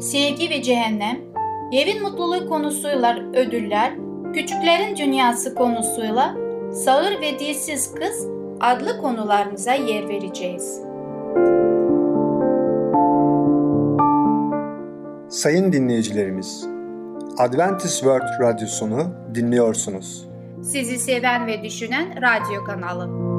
sevgi ve cehennem, evin mutluluğu konusuyla ödüller, küçüklerin dünyası konusuyla sağır ve dilsiz kız adlı konularımıza yer vereceğiz. Sayın dinleyicilerimiz, Adventist World Radyosunu dinliyorsunuz. Sizi seven ve düşünen radyo kanalı.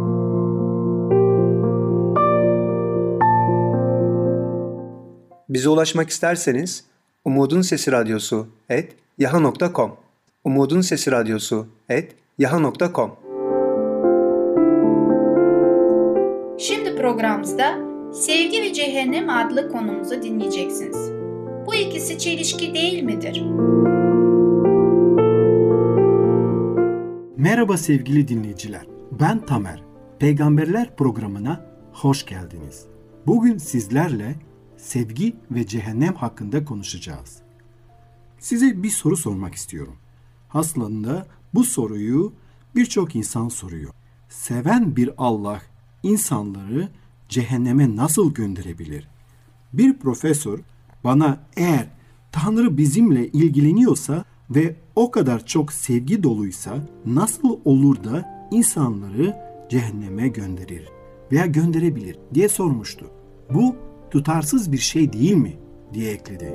Bize ulaşmak isterseniz Umutun Sesi Radyosu et yaha.com Umutun Sesi Radyosu et yaha.com Şimdi programımızda Sevgi ve Cehennem adlı konumuzu dinleyeceksiniz. Bu ikisi çelişki değil midir? Merhaba sevgili dinleyiciler. Ben Tamer. Peygamberler programına hoş geldiniz. Bugün sizlerle sevgi ve cehennem hakkında konuşacağız. Size bir soru sormak istiyorum. Aslında bu soruyu birçok insan soruyor. Seven bir Allah insanları cehenneme nasıl gönderebilir? Bir profesör bana eğer Tanrı bizimle ilgileniyorsa ve o kadar çok sevgi doluysa nasıl olur da insanları cehenneme gönderir veya gönderebilir diye sormuştu. Bu tutarsız bir şey değil mi? diye ekledi.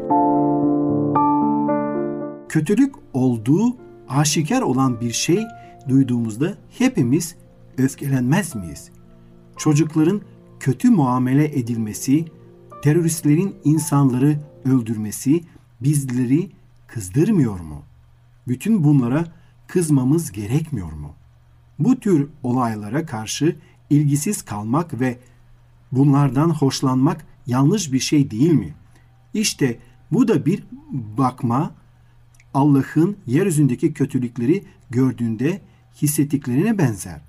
Kötülük olduğu aşikar olan bir şey duyduğumuzda hepimiz öfkelenmez miyiz? Çocukların kötü muamele edilmesi, teröristlerin insanları öldürmesi bizleri kızdırmıyor mu? Bütün bunlara kızmamız gerekmiyor mu? Bu tür olaylara karşı ilgisiz kalmak ve bunlardan hoşlanmak yanlış bir şey değil mi? İşte bu da bir bakma Allah'ın yeryüzündeki kötülükleri gördüğünde hissettiklerine benzer.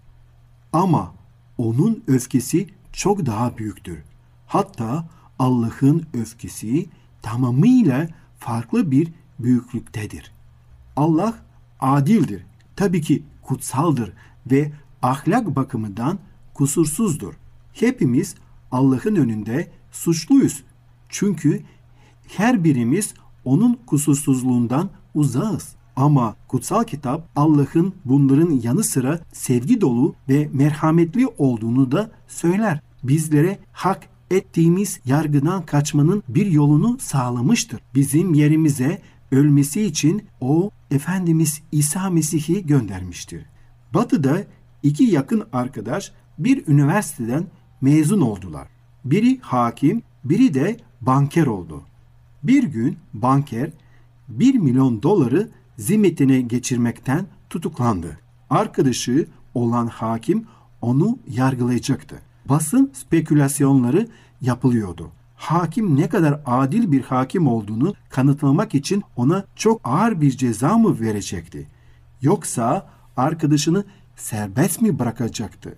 Ama onun öfkesi çok daha büyüktür. Hatta Allah'ın öfkesi tamamıyla farklı bir büyüklüktedir. Allah adildir. Tabii ki kutsaldır ve ahlak bakımından kusursuzdur. Hepimiz Allah'ın önünde suçluyuz. Çünkü her birimiz onun kusursuzluğundan uzağız. Ama kutsal kitap Allah'ın bunların yanı sıra sevgi dolu ve merhametli olduğunu da söyler. Bizlere hak ettiğimiz yargıdan kaçmanın bir yolunu sağlamıştır. Bizim yerimize ölmesi için o Efendimiz İsa Mesih'i göndermiştir. Batı'da iki yakın arkadaş bir üniversiteden mezun oldular. Biri hakim, biri de banker oldu. Bir gün banker 1 milyon doları zimmetine geçirmekten tutuklandı. Arkadaşı olan hakim onu yargılayacaktı. Basın spekülasyonları yapılıyordu. Hakim ne kadar adil bir hakim olduğunu kanıtlamak için ona çok ağır bir ceza mı verecekti? Yoksa arkadaşını serbest mi bırakacaktı?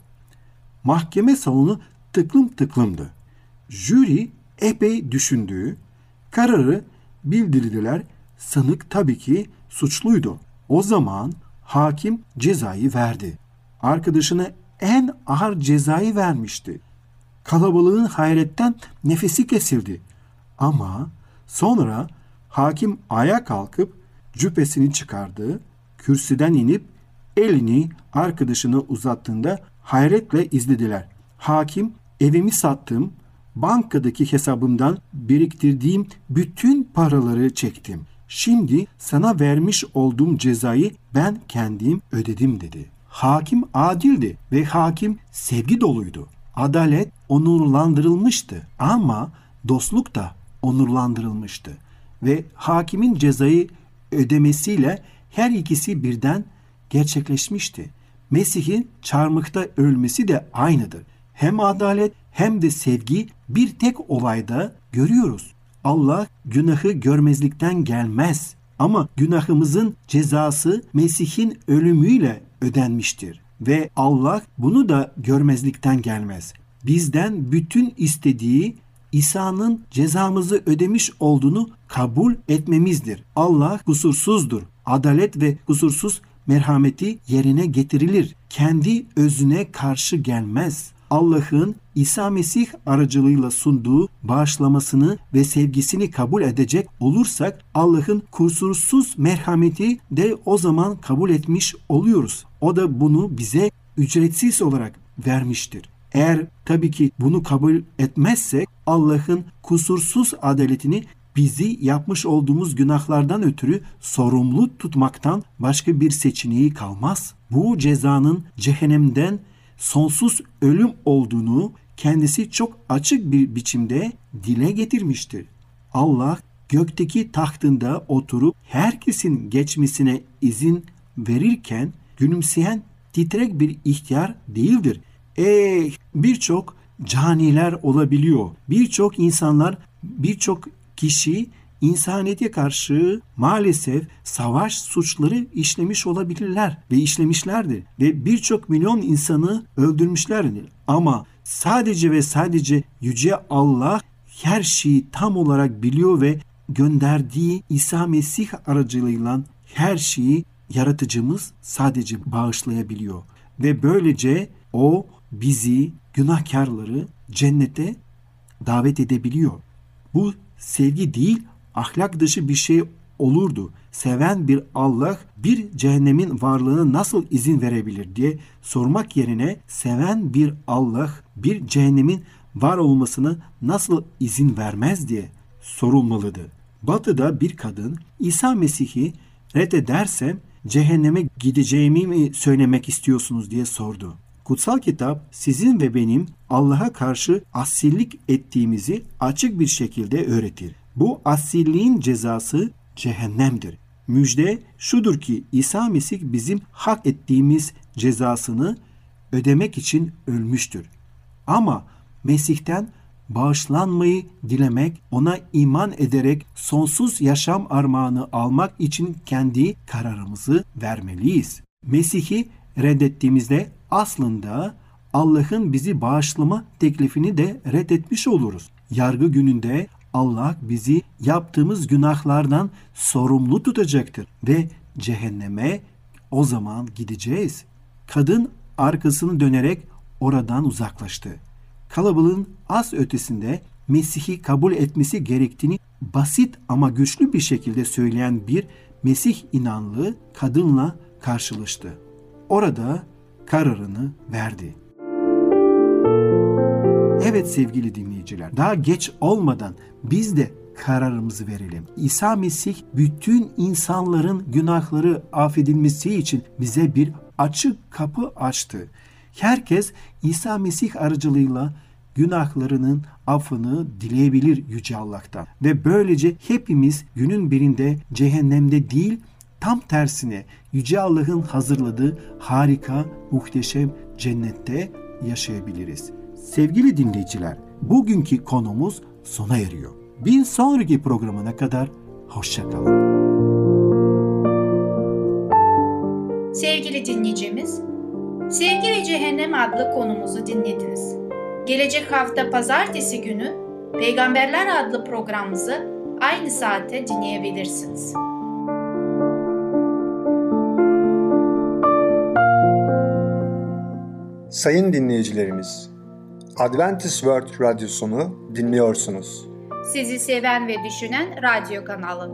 Mahkeme salonu tıklım tıklımdı. Jüri epey düşündüğü, kararı bildirdiler. Sanık tabii ki suçluydu. O zaman hakim cezayı verdi. Arkadaşına en ağır cezayı vermişti. Kalabalığın hayretten nefesi kesildi. Ama sonra hakim ayağa kalkıp cübbesini çıkardı, kürsüden inip elini arkadaşına uzattığında hayretle izlediler. Hakim evimi sattım, bankadaki hesabımdan biriktirdiğim bütün paraları çektim. Şimdi sana vermiş olduğum cezayı ben kendim ödedim dedi. Hakim adildi ve hakim sevgi doluydu. Adalet onurlandırılmıştı ama dostluk da onurlandırılmıştı. Ve hakimin cezayı ödemesiyle her ikisi birden gerçekleşmişti. Mesih'in çarmıkta ölmesi de aynıdır. Hem adalet hem de sevgi bir tek olayda görüyoruz. Allah günahı görmezlikten gelmez. Ama günahımızın cezası Mesih'in ölümüyle ödenmiştir ve Allah bunu da görmezlikten gelmez. Bizden bütün istediği İsa'nın cezamızı ödemiş olduğunu kabul etmemizdir. Allah kusursuzdur. Adalet ve kusursuz merhameti yerine getirilir. Kendi özüne karşı gelmez. Allah'ın İsa Mesih aracılığıyla sunduğu bağışlamasını ve sevgisini kabul edecek olursak Allah'ın kusursuz merhameti de o zaman kabul etmiş oluyoruz. O da bunu bize ücretsiz olarak vermiştir. Eğer tabii ki bunu kabul etmezsek Allah'ın kusursuz adaletini bizi yapmış olduğumuz günahlardan ötürü sorumlu tutmaktan başka bir seçeneği kalmaz. Bu cezanın cehennemden sonsuz ölüm olduğunu kendisi çok açık bir biçimde dile getirmiştir. Allah gökteki tahtında oturup herkesin geçmesine izin verirken gülümseyen titrek bir ihtiyar değildir. E birçok caniler olabiliyor. Birçok insanlar, birçok kişi insaniyete karşı maalesef savaş suçları işlemiş olabilirler ve işlemişlerdir ve birçok milyon insanı öldürmüşlerdir. Ama sadece ve sadece yüce Allah her şeyi tam olarak biliyor ve gönderdiği İsa Mesih aracılığıyla her şeyi yaratıcımız sadece bağışlayabiliyor. Ve böylece o bizi günahkarları cennete davet edebiliyor. Bu sevgi değil ahlak dışı bir şey olurdu. Seven bir Allah bir cehennemin varlığına nasıl izin verebilir diye sormak yerine seven bir Allah bir cehennemin var olmasına nasıl izin vermez diye sorulmalıdır. Batı'da bir kadın İsa Mesih'i reddedersem cehenneme gideceğimi mi söylemek istiyorsunuz diye sordu. Kutsal kitap sizin ve benim Allah'a karşı asillik ettiğimizi açık bir şekilde öğretir. Bu asilliğin cezası cehennemdir. Müjde şudur ki İsa Mesih bizim hak ettiğimiz cezasını ödemek için ölmüştür. Ama Mesih'ten bağışlanmayı dilemek, ona iman ederek sonsuz yaşam armağanı almak için kendi kararımızı vermeliyiz. Mesih'i reddettiğimizde aslında Allah'ın bizi bağışlama teklifini de reddetmiş oluruz. Yargı gününde Allah bizi yaptığımız günahlardan sorumlu tutacaktır ve cehenneme o zaman gideceğiz. Kadın arkasını dönerek oradan uzaklaştı. Kalabalığın az ötesinde Mesih'i kabul etmesi gerektiğini basit ama güçlü bir şekilde söyleyen bir Mesih inanlı kadınla karşılaştı. Orada kararını verdi. Evet sevgili dinleyiciler, daha geç olmadan biz de kararımızı verelim. İsa Mesih bütün insanların günahları affedilmesi için bize bir açık kapı açtı. Herkes İsa Mesih aracılığıyla günahlarının affını dileyebilir Yüce Allah'tan. Ve böylece hepimiz günün birinde cehennemde değil tam tersine Yüce Allah'ın hazırladığı harika, muhteşem cennette yaşayabiliriz. Sevgili dinleyiciler, bugünkü konumuz sona eriyor. Bir sonraki programına kadar hoşçakalın. Sevgili dinleyicimiz, Sevgi ve Cehennem adlı konumuzu dinlediniz. Gelecek hafta pazartesi günü Peygamberler adlı programımızı aynı saatte dinleyebilirsiniz. Sayın dinleyicilerimiz, Adventist World Radyosunu dinliyorsunuz. Sizi seven ve düşünen radyo kanalı.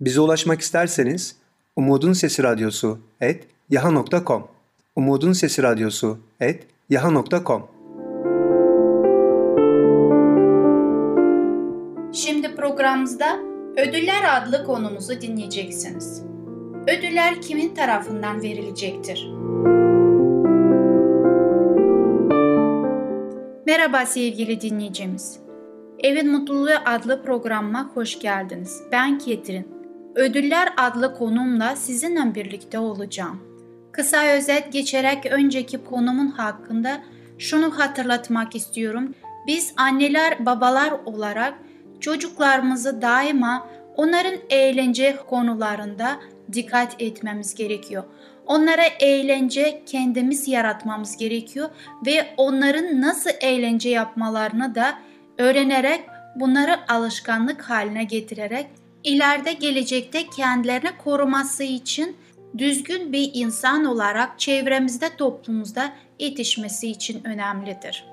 Bize ulaşmak isterseniz Umutun Sesi Radyosu et yaha.com Umutun Sesi Radyosu et yaha.com Şimdi programımızda Ödüller adlı konumuzu dinleyeceksiniz. Ödüller kimin tarafından verilecektir? Merhaba sevgili dinleyicimiz. Evin Mutluluğu adlı programıma hoş geldiniz. Ben Ketrin. Ödüller adlı konumla sizinle birlikte olacağım. Kısa özet geçerek önceki konumun hakkında şunu hatırlatmak istiyorum. Biz anneler, babalar olarak çocuklarımızı daima onların eğlence konularında dikkat etmemiz gerekiyor. Onlara eğlence kendimiz yaratmamız gerekiyor ve onların nasıl eğlence yapmalarını da öğrenerek bunları alışkanlık haline getirerek ileride gelecekte kendilerini koruması için düzgün bir insan olarak çevremizde toplumumuzda yetişmesi için önemlidir.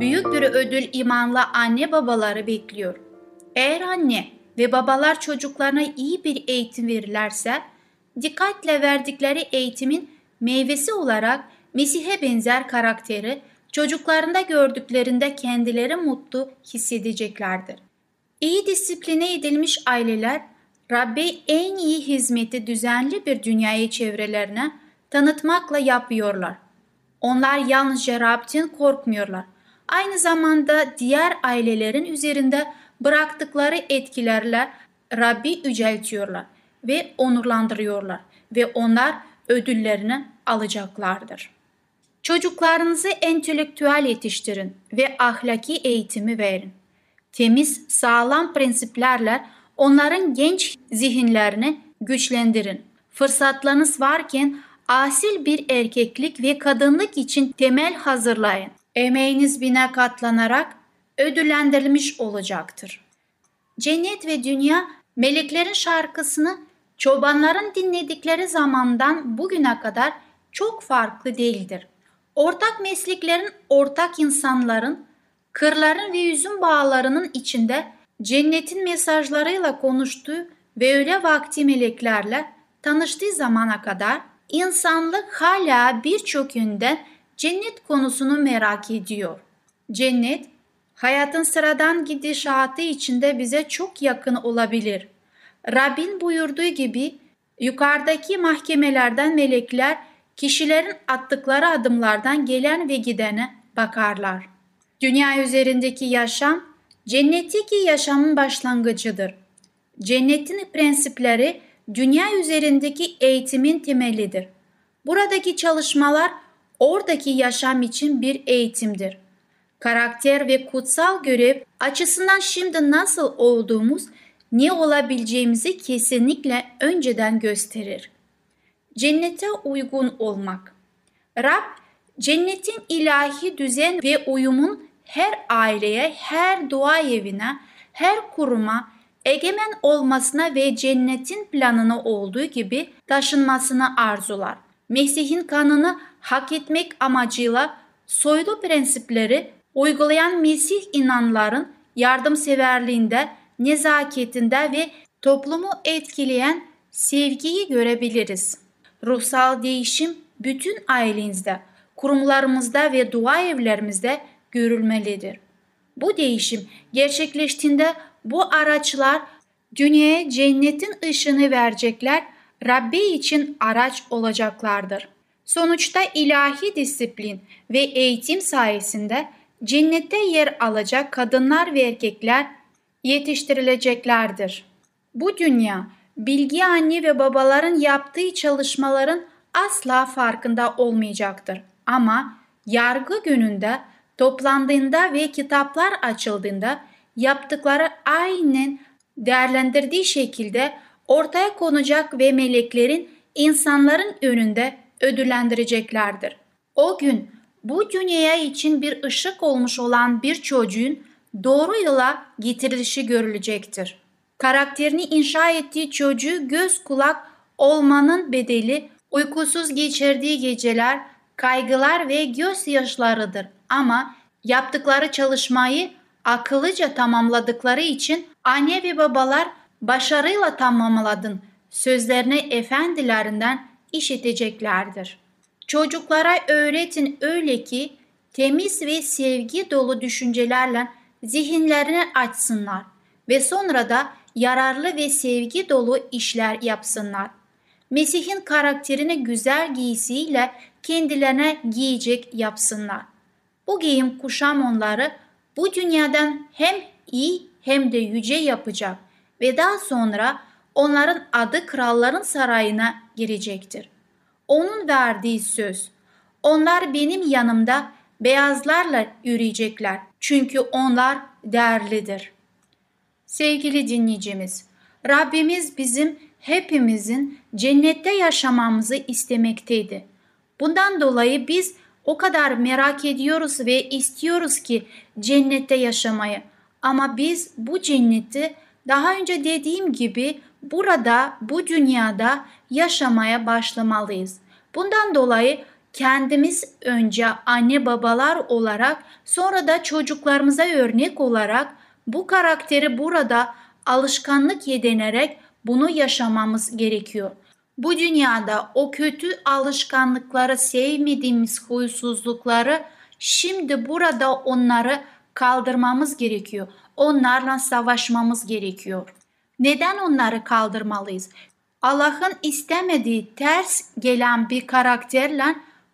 Büyük bir ödül imanlı anne babaları bekliyor. Eğer anne ve babalar çocuklarına iyi bir eğitim verirlerse, dikkatle verdikleri eğitimin meyvesi olarak Mesih'e benzer karakteri çocuklarında gördüklerinde kendileri mutlu hissedeceklerdir. İyi disipline edilmiş aileler Rabbe en iyi hizmeti düzenli bir dünyayı çevrelerine tanıtmakla yapıyorlar. Onlar yalnızca Rab'den korkmuyorlar. Aynı zamanda diğer ailelerin üzerinde bıraktıkları etkilerle Rabbi yüceltiyorlar ve onurlandırıyorlar ve onlar ödüllerini alacaklardır. Çocuklarınızı entelektüel yetiştirin ve ahlaki eğitimi verin. Temiz, sağlam prensiplerle onların genç zihinlerini güçlendirin. Fırsatlarınız varken asil bir erkeklik ve kadınlık için temel hazırlayın. Emeğiniz bine katlanarak ödüllendirilmiş olacaktır. Cennet ve dünya meleklerin şarkısını çobanların dinledikleri zamandan bugüne kadar çok farklı değildir. Ortak mesleklerin, ortak insanların, kırların ve yüzüm bağlarının içinde cennetin mesajlarıyla konuştuğu ve öyle vakti meleklerle tanıştığı zamana kadar insanlık hala birçok yönden cennet konusunu merak ediyor. Cennet, hayatın sıradan gidişatı içinde bize çok yakın olabilir. Rabbin buyurduğu gibi yukarıdaki mahkemelerden melekler kişilerin attıkları adımlardan gelen ve gidene bakarlar. Dünya üzerindeki yaşam cennetteki yaşamın başlangıcıdır. Cennetin prensipleri dünya üzerindeki eğitimin temelidir. Buradaki çalışmalar oradaki yaşam için bir eğitimdir. Karakter ve kutsal görev açısından şimdi nasıl olduğumuz, ne olabileceğimizi kesinlikle önceden gösterir. Cennete uygun olmak. Rab, cennetin ilahi düzen ve uyumun her aileye, her dua evine, her kuruma egemen olmasına ve cennetin planını olduğu gibi taşınmasını arzular. Mesih'in kanını hak etmek amacıyla soylu prensipleri uygulayan Mesih inanların yardımseverliğinde, nezaketinde ve toplumu etkileyen sevgiyi görebiliriz. Ruhsal değişim bütün ailenizde, kurumlarımızda ve dua evlerimizde görülmelidir. Bu değişim gerçekleştiğinde bu araçlar dünyaya cennetin ışını verecekler, Rabbi için araç olacaklardır. Sonuçta ilahi disiplin ve eğitim sayesinde cennette yer alacak kadınlar ve erkekler yetiştirileceklerdir. Bu dünya bilgi anne ve babaların yaptığı çalışmaların asla farkında olmayacaktır. Ama yargı gününde toplandığında ve kitaplar açıldığında yaptıkları aynen değerlendirdiği şekilde ortaya konacak ve meleklerin insanların önünde ödüllendireceklerdir. O gün bu dünyaya için bir ışık olmuş olan bir çocuğun doğru yola getirilişi görülecektir. Karakterini inşa ettiği çocuğu göz kulak olmanın bedeli uykusuz geçirdiği geceler, kaygılar ve gözyaşlarıdır. Ama yaptıkları çalışmayı akıllıca tamamladıkları için anne ve babalar başarıyla tamamladın sözlerini efendilerinden işiteceklerdir. Çocuklara öğretin öyle ki temiz ve sevgi dolu düşüncelerle zihinlerini açsınlar ve sonra da yararlı ve sevgi dolu işler yapsınlar. Mesih'in karakterini güzel giysiyle kendilerine giyecek yapsınlar. Bu giyim kuşam onları bu dünyadan hem iyi hem de yüce yapacak ve daha sonra onların adı kralların sarayına girecektir. Onun verdiği söz, Onlar benim yanımda beyazlarla yürüyecekler. Çünkü onlar değerlidir. Sevgili dinleyicimiz, Rabbimiz bizim hepimizin cennette yaşamamızı istemekteydi. Bundan dolayı biz o kadar merak ediyoruz ve istiyoruz ki cennette yaşamayı. Ama biz bu cenneti daha önce dediğim gibi burada, bu dünyada yaşamaya başlamalıyız. Bundan dolayı kendimiz önce anne babalar olarak sonra da çocuklarımıza örnek olarak bu karakteri burada alışkanlık edinerek bunu yaşamamız gerekiyor. Bu dünyada o kötü alışkanlıkları, sevmediğimiz huysuzlukları şimdi burada onları kaldırmamız gerekiyor. Onlarla savaşmamız gerekiyor. Neden onları kaldırmalıyız? Allah'ın istemediği ters gelen bir karakterle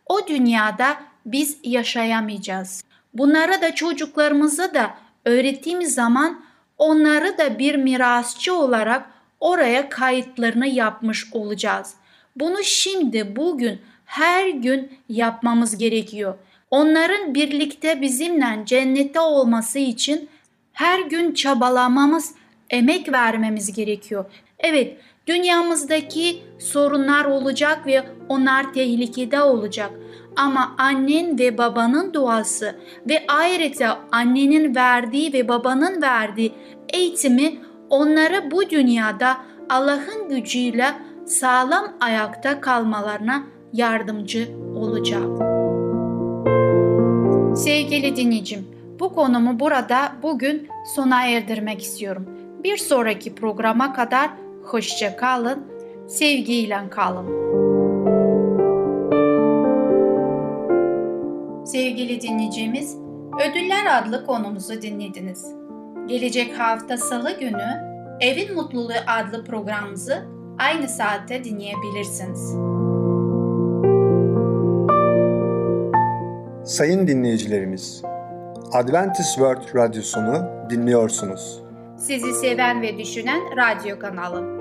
o dünyada biz yaşayamayacağız. Bunları da çocuklarımıza da öğrettiğimiz zaman onları da bir mirasçı olarak oraya kayıtlarını yapmış olacağız. Bunu şimdi bugün her gün yapmamız gerekiyor. Onların birlikte bizimle cennette olması için her gün çabalamamız, emek vermemiz gerekiyor. Evet, dünyamızdaki sorunlar olacak ve onlar tehlikede olacak. Ama annen ve babanın duası ve ayrıca annenin verdiği ve babanın verdiği eğitimi onları bu dünyada Allah'ın gücüyle sağlam ayakta kalmalarına yardımcı olacak. Sevgili dinleyicim, bu konumu burada bugün sona erdirmek istiyorum. Bir sonraki programa kadar hoşça kalın, sevgiyle kalın. Sevgili dinleyicimiz, Ödüller adlı konumuzu dinlediniz. Gelecek hafta salı günü Evin Mutluluğu adlı programımızı aynı saatte dinleyebilirsiniz. Sayın dinleyicilerimiz, Adventist World Radyosunu dinliyorsunuz. Sizi seven ve düşünen radyo kanalı.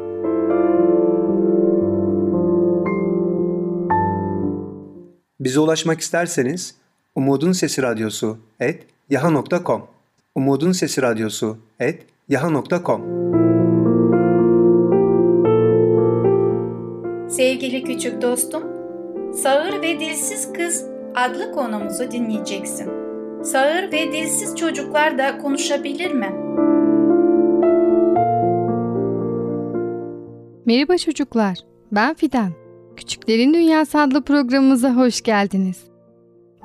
Bize ulaşmak isterseniz Umutun Sesi Radyosu et yaha.com Umutun Sesi Radyosu et yaha.com Sevgili küçük dostum, Sağır ve Dilsiz Kız adlı konumuzu dinleyeceksin. Sağır ve dilsiz çocuklar da konuşabilir mi? Merhaba çocuklar, ben Fidan. Küçüklerin Dünyası adlı programımıza hoş geldiniz.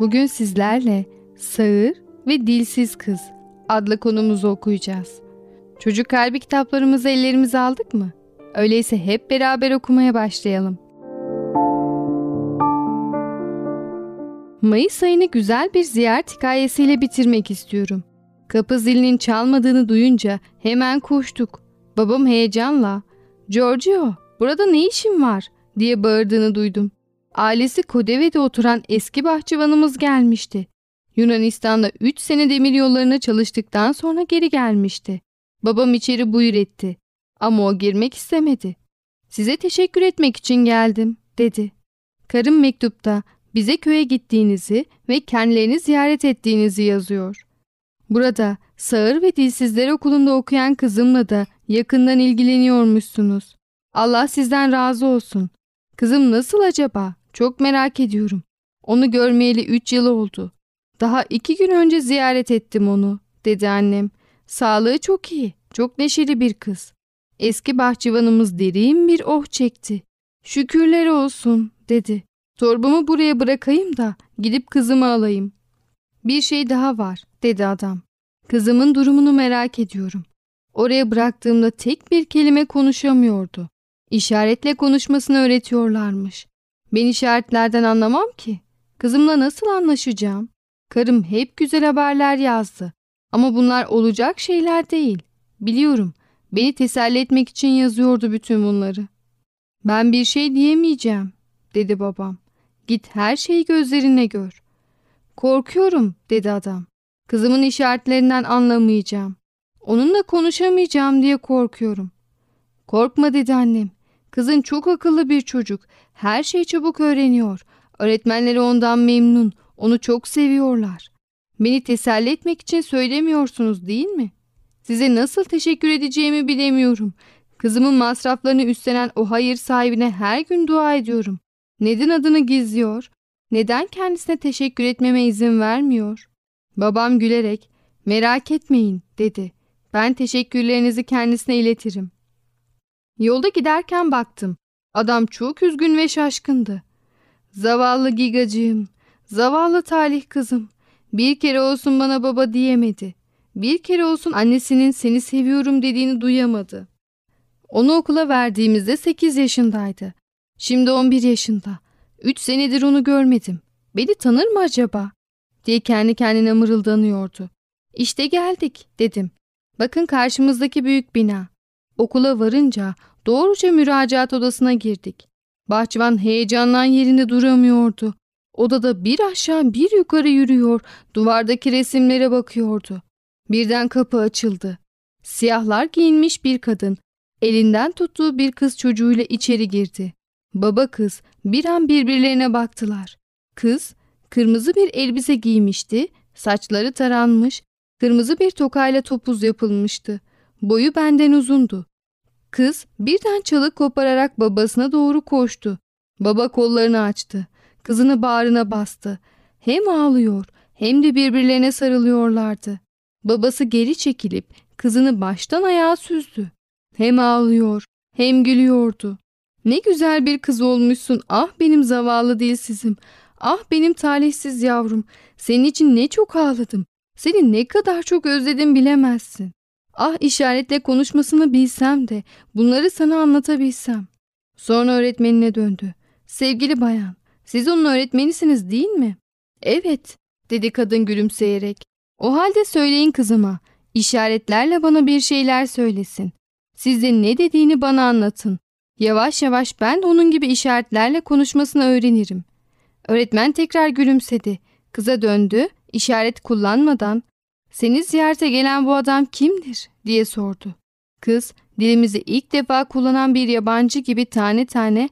Bugün sizlerle Sağır ve Dilsiz Kız adlı konumuzu okuyacağız. Çocuk kalbi kitaplarımızı ellerimize aldık mı? Öyleyse hep beraber okumaya başlayalım. Mayıs ayını güzel bir ziyaret hikayesiyle bitirmek istiyorum. Kapı zilinin çalmadığını duyunca hemen koştuk. Babam heyecanla "Giorgio, burada ne işin var?" diye bağırdığını duydum. Ailesi Kodeve'de oturan eski bahçıvanımız gelmişti. Yunanistan'da 3 sene demir yollarına çalıştıktan sonra geri gelmişti. Babam içeri buyur etti. Ama o girmek istemedi. Size teşekkür etmek için geldim, dedi. Karım mektupta bize köye gittiğinizi ve kendilerini ziyaret ettiğinizi yazıyor. Burada Sağır ve Dilsizler Okulu'nda okuyan kızımla da yakından ilgileniyormuşsunuz. Allah sizden razı olsun. Kızım nasıl acaba? Çok merak ediyorum. Onu görmeyeli üç yıl oldu. Daha iki gün önce ziyaret ettim onu, dedi annem. Sağlığı çok iyi, çok neşeli bir kız. Eski bahçıvanımız derin bir oh çekti. Şükürler olsun, dedi. Torbamı buraya bırakayım da gidip kızımı alayım. Bir şey daha var, dedi adam. Kızımın durumunu merak ediyorum. Oraya bıraktığımda tek bir kelime konuşamıyordu. İşaretle konuşmasını öğretiyorlarmış. Ben işaretlerden anlamam ki. Kızımla nasıl anlaşacağım? Karım hep güzel haberler yazdı. Ama bunlar olacak şeyler değil. Biliyorum. Beni teselli etmek için yazıyordu bütün bunları. Ben bir şey diyemeyeceğim, dedi babam. Git her şeyi gözlerine gör. Korkuyorum, dedi adam. Kızımın işaretlerinden anlamayacağım. Onunla konuşamayacağım diye korkuyorum. Korkma dedi annem. Kızın çok akıllı bir çocuk. Her şeyi çabuk öğreniyor. Öğretmenleri ondan memnun. Onu çok seviyorlar. Beni teselli etmek için söylemiyorsunuz değil mi? Size nasıl teşekkür edeceğimi bilemiyorum. Kızımın masraflarını üstlenen o hayır sahibine her gün dua ediyorum. Neden adını gizliyor? Neden kendisine teşekkür etmeme izin vermiyor? Babam gülerek, merak etmeyin dedi. Ben teşekkürlerinizi kendisine iletirim. Yolda giderken baktım. Adam çok üzgün ve şaşkındı. Zavallı gigacığım, zavallı talih kızım. Bir kere olsun bana baba diyemedi. Bir kere olsun annesinin seni seviyorum dediğini duyamadı. Onu okula verdiğimizde 8 yaşındaydı. Şimdi 11 yaşında. 3 senedir onu görmedim. Beni tanır mı acaba? diye kendi kendine mırıldanıyordu. İşte geldik dedim. Bakın karşımızdaki büyük bina. Okula varınca doğruca müracaat odasına girdik. Bahçıvan heyecandan yerinde duramıyordu. Odada bir aşağı bir yukarı yürüyor, duvardaki resimlere bakıyordu. Birden kapı açıldı. Siyahlar giyinmiş bir kadın, elinden tuttuğu bir kız çocuğuyla içeri girdi. Baba kız bir an birbirlerine baktılar. Kız kırmızı bir elbise giymişti, saçları taranmış, kırmızı bir tokayla topuz yapılmıştı. Boyu benden uzundu. Kız birden çalık kopararak babasına doğru koştu. Baba kollarını açtı. Kızını bağrına bastı. Hem ağlıyor hem de birbirlerine sarılıyorlardı. Babası geri çekilip kızını baştan ayağa süzdü. Hem ağlıyor hem gülüyordu. Ne güzel bir kız olmuşsun ah benim zavallı dilsizim. Ah benim talihsiz yavrum. Senin için ne çok ağladım. Seni ne kadar çok özledim bilemezsin. Ah işaretle konuşmasını bilsem de bunları sana anlatabilsem. Sonra öğretmenine döndü. Sevgili bayan, siz onun öğretmenisiniz değil mi? Evet, dedi kadın gülümseyerek. O halde söyleyin kızıma. İşaretlerle bana bir şeyler söylesin. Siz de ne dediğini bana anlatın. Yavaş yavaş ben de onun gibi işaretlerle konuşmasını öğrenirim. Öğretmen tekrar gülümsedi. Kıza döndü, işaret kullanmadan ''Seni ziyarete gelen bu adam kimdir?'' diye sordu. Kız dilimizi ilk defa kullanan bir yabancı gibi tane tane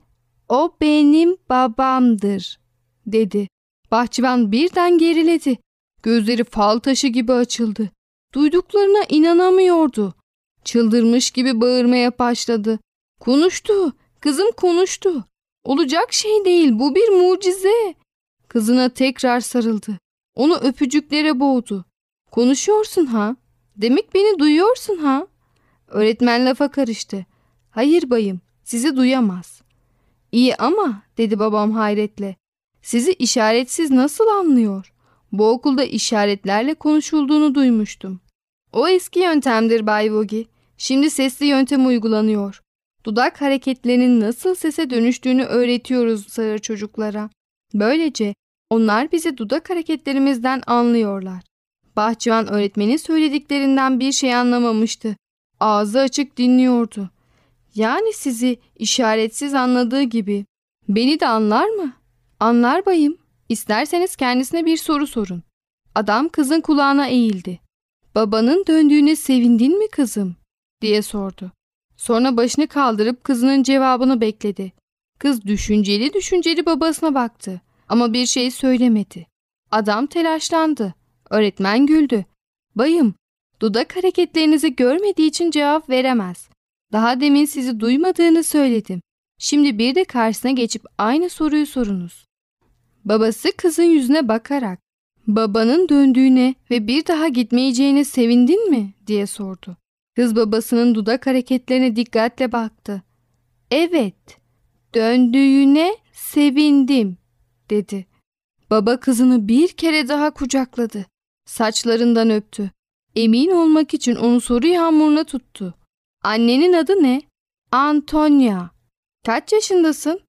''O benim babamdır'' dedi. Bahçıvan birden geriledi. Gözleri fal taşı gibi açıldı. Duyduklarına inanamıyordu. Çıldırmış gibi bağırmaya başladı. Konuştu. Kızım konuştu. Olacak şey değil. Bu bir mucize. Kızına tekrar sarıldı. Onu öpücüklere boğdu. Konuşuyorsun ha? Demek beni duyuyorsun ha? Öğretmen lafa karıştı. Hayır bayım, sizi duyamaz. İyi ama, dedi babam hayretle. Sizi işaretsiz nasıl anlıyor? Bu okulda işaretlerle konuşulduğunu duymuştum. O eski yöntemdir Bay Vogi. Şimdi sesli yöntem uygulanıyor. Dudak hareketlerinin nasıl sese dönüştüğünü öğretiyoruz sağır çocuklara. Böylece onlar bizi dudak hareketlerimizden anlıyorlar. Bahçıvan öğretmenin söylediklerinden bir şey anlamamıştı. Ağzı açık dinliyordu. Yani sizi işaretsiz anladığı gibi. Beni de anlar mı? Anlar bayım. İsterseniz kendisine bir soru sorun. Adam kızın kulağına eğildi. Babanın döndüğüne sevindin mi kızım? diye sordu. Sonra başını kaldırıp kızının cevabını bekledi. Kız düşünceli düşünceli babasına baktı ama bir şey söylemedi. Adam telaşlandı. Öğretmen güldü. Bayım, dudak hareketlerinizi görmediği için cevap veremez. Daha demin sizi duymadığını söyledim. Şimdi bir de karşısına geçip aynı soruyu sorunuz. Babası kızın yüzüne bakarak babanın döndüğüne ve bir daha gitmeyeceğine sevindin mi diye sordu. Kız babasının dudak hareketlerine dikkatle baktı. Evet, döndüğüne sevindim dedi. Baba kızını bir kere daha kucakladı. Saçlarından öptü. Emin olmak için onu soru yağmuruna tuttu. Annenin adı ne? Antonia. Kaç yaşındasın?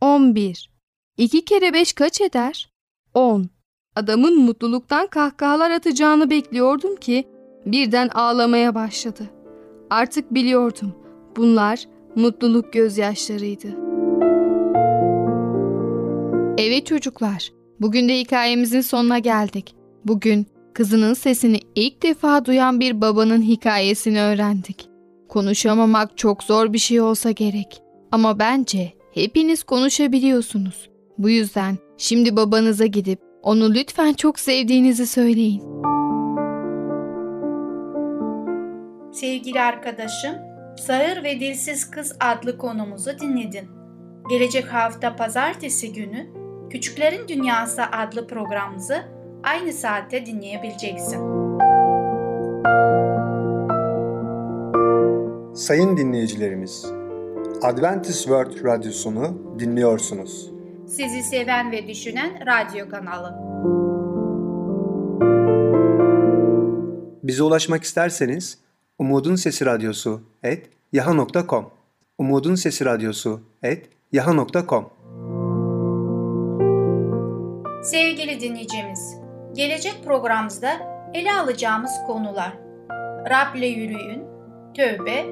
11. İki kere beş kaç eder? 10. Adamın mutluluktan kahkahalar atacağını bekliyordum ki birden ağlamaya başladı. Artık biliyordum. Bunlar mutluluk gözyaşlarıydı. Evet çocuklar, bugün de hikayemizin sonuna geldik. Bugün kızının sesini ilk defa duyan bir babanın hikayesini öğrendik. Konuşamamak çok zor bir şey olsa gerek. Ama bence hepiniz konuşabiliyorsunuz. Bu yüzden şimdi babanıza gidip onu lütfen çok sevdiğinizi söyleyin. Sevgili arkadaşım, Sağır ve Dilsiz Kız adlı konumuzu dinledin. Gelecek hafta pazartesi günü Küçüklerin Dünyası adlı programımızı aynı saatte dinleyebileceksin. Sayın dinleyicilerimiz, Adventist World Radyosunu dinliyorsunuz. Sizi seven ve düşünen radyo kanalı. Bize ulaşmak isterseniz Umutun Sesi Radyosu et yaha.com Umutun Sesi Radyosu et yaha.com Sevgili dinleyicimiz, gelecek programımızda ele alacağımız konular Rab'le yürüyün, tövbe,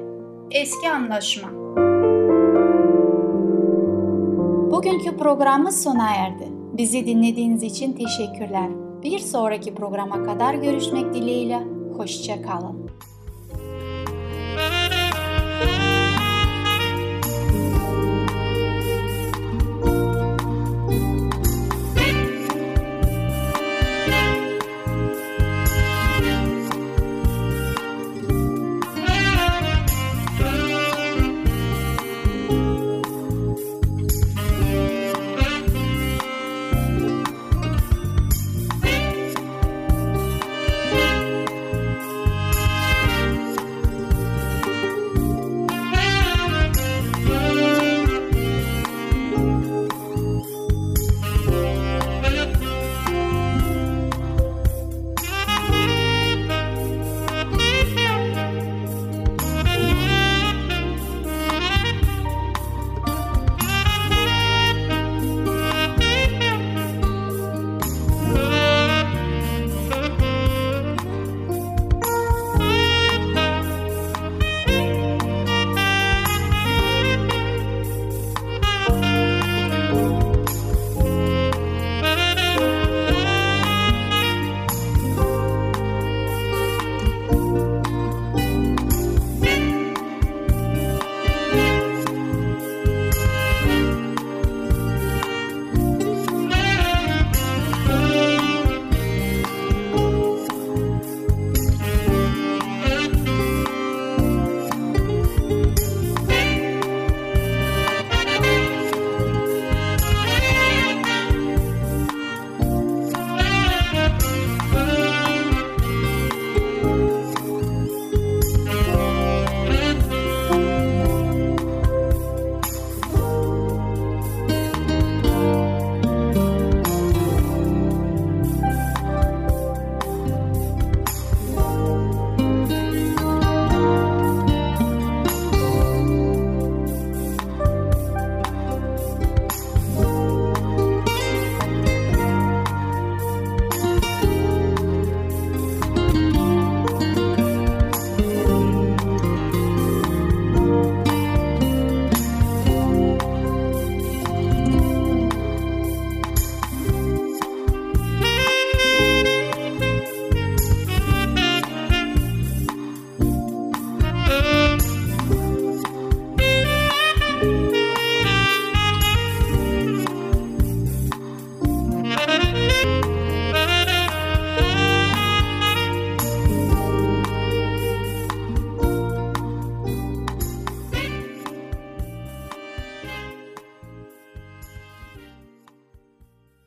eski anlaşma. Bugünkü programımız sona erdi. Bizi dinlediğiniz için teşekkürler. Bir sonraki programa kadar görüşmek dileğiyle. Hoşça kalın.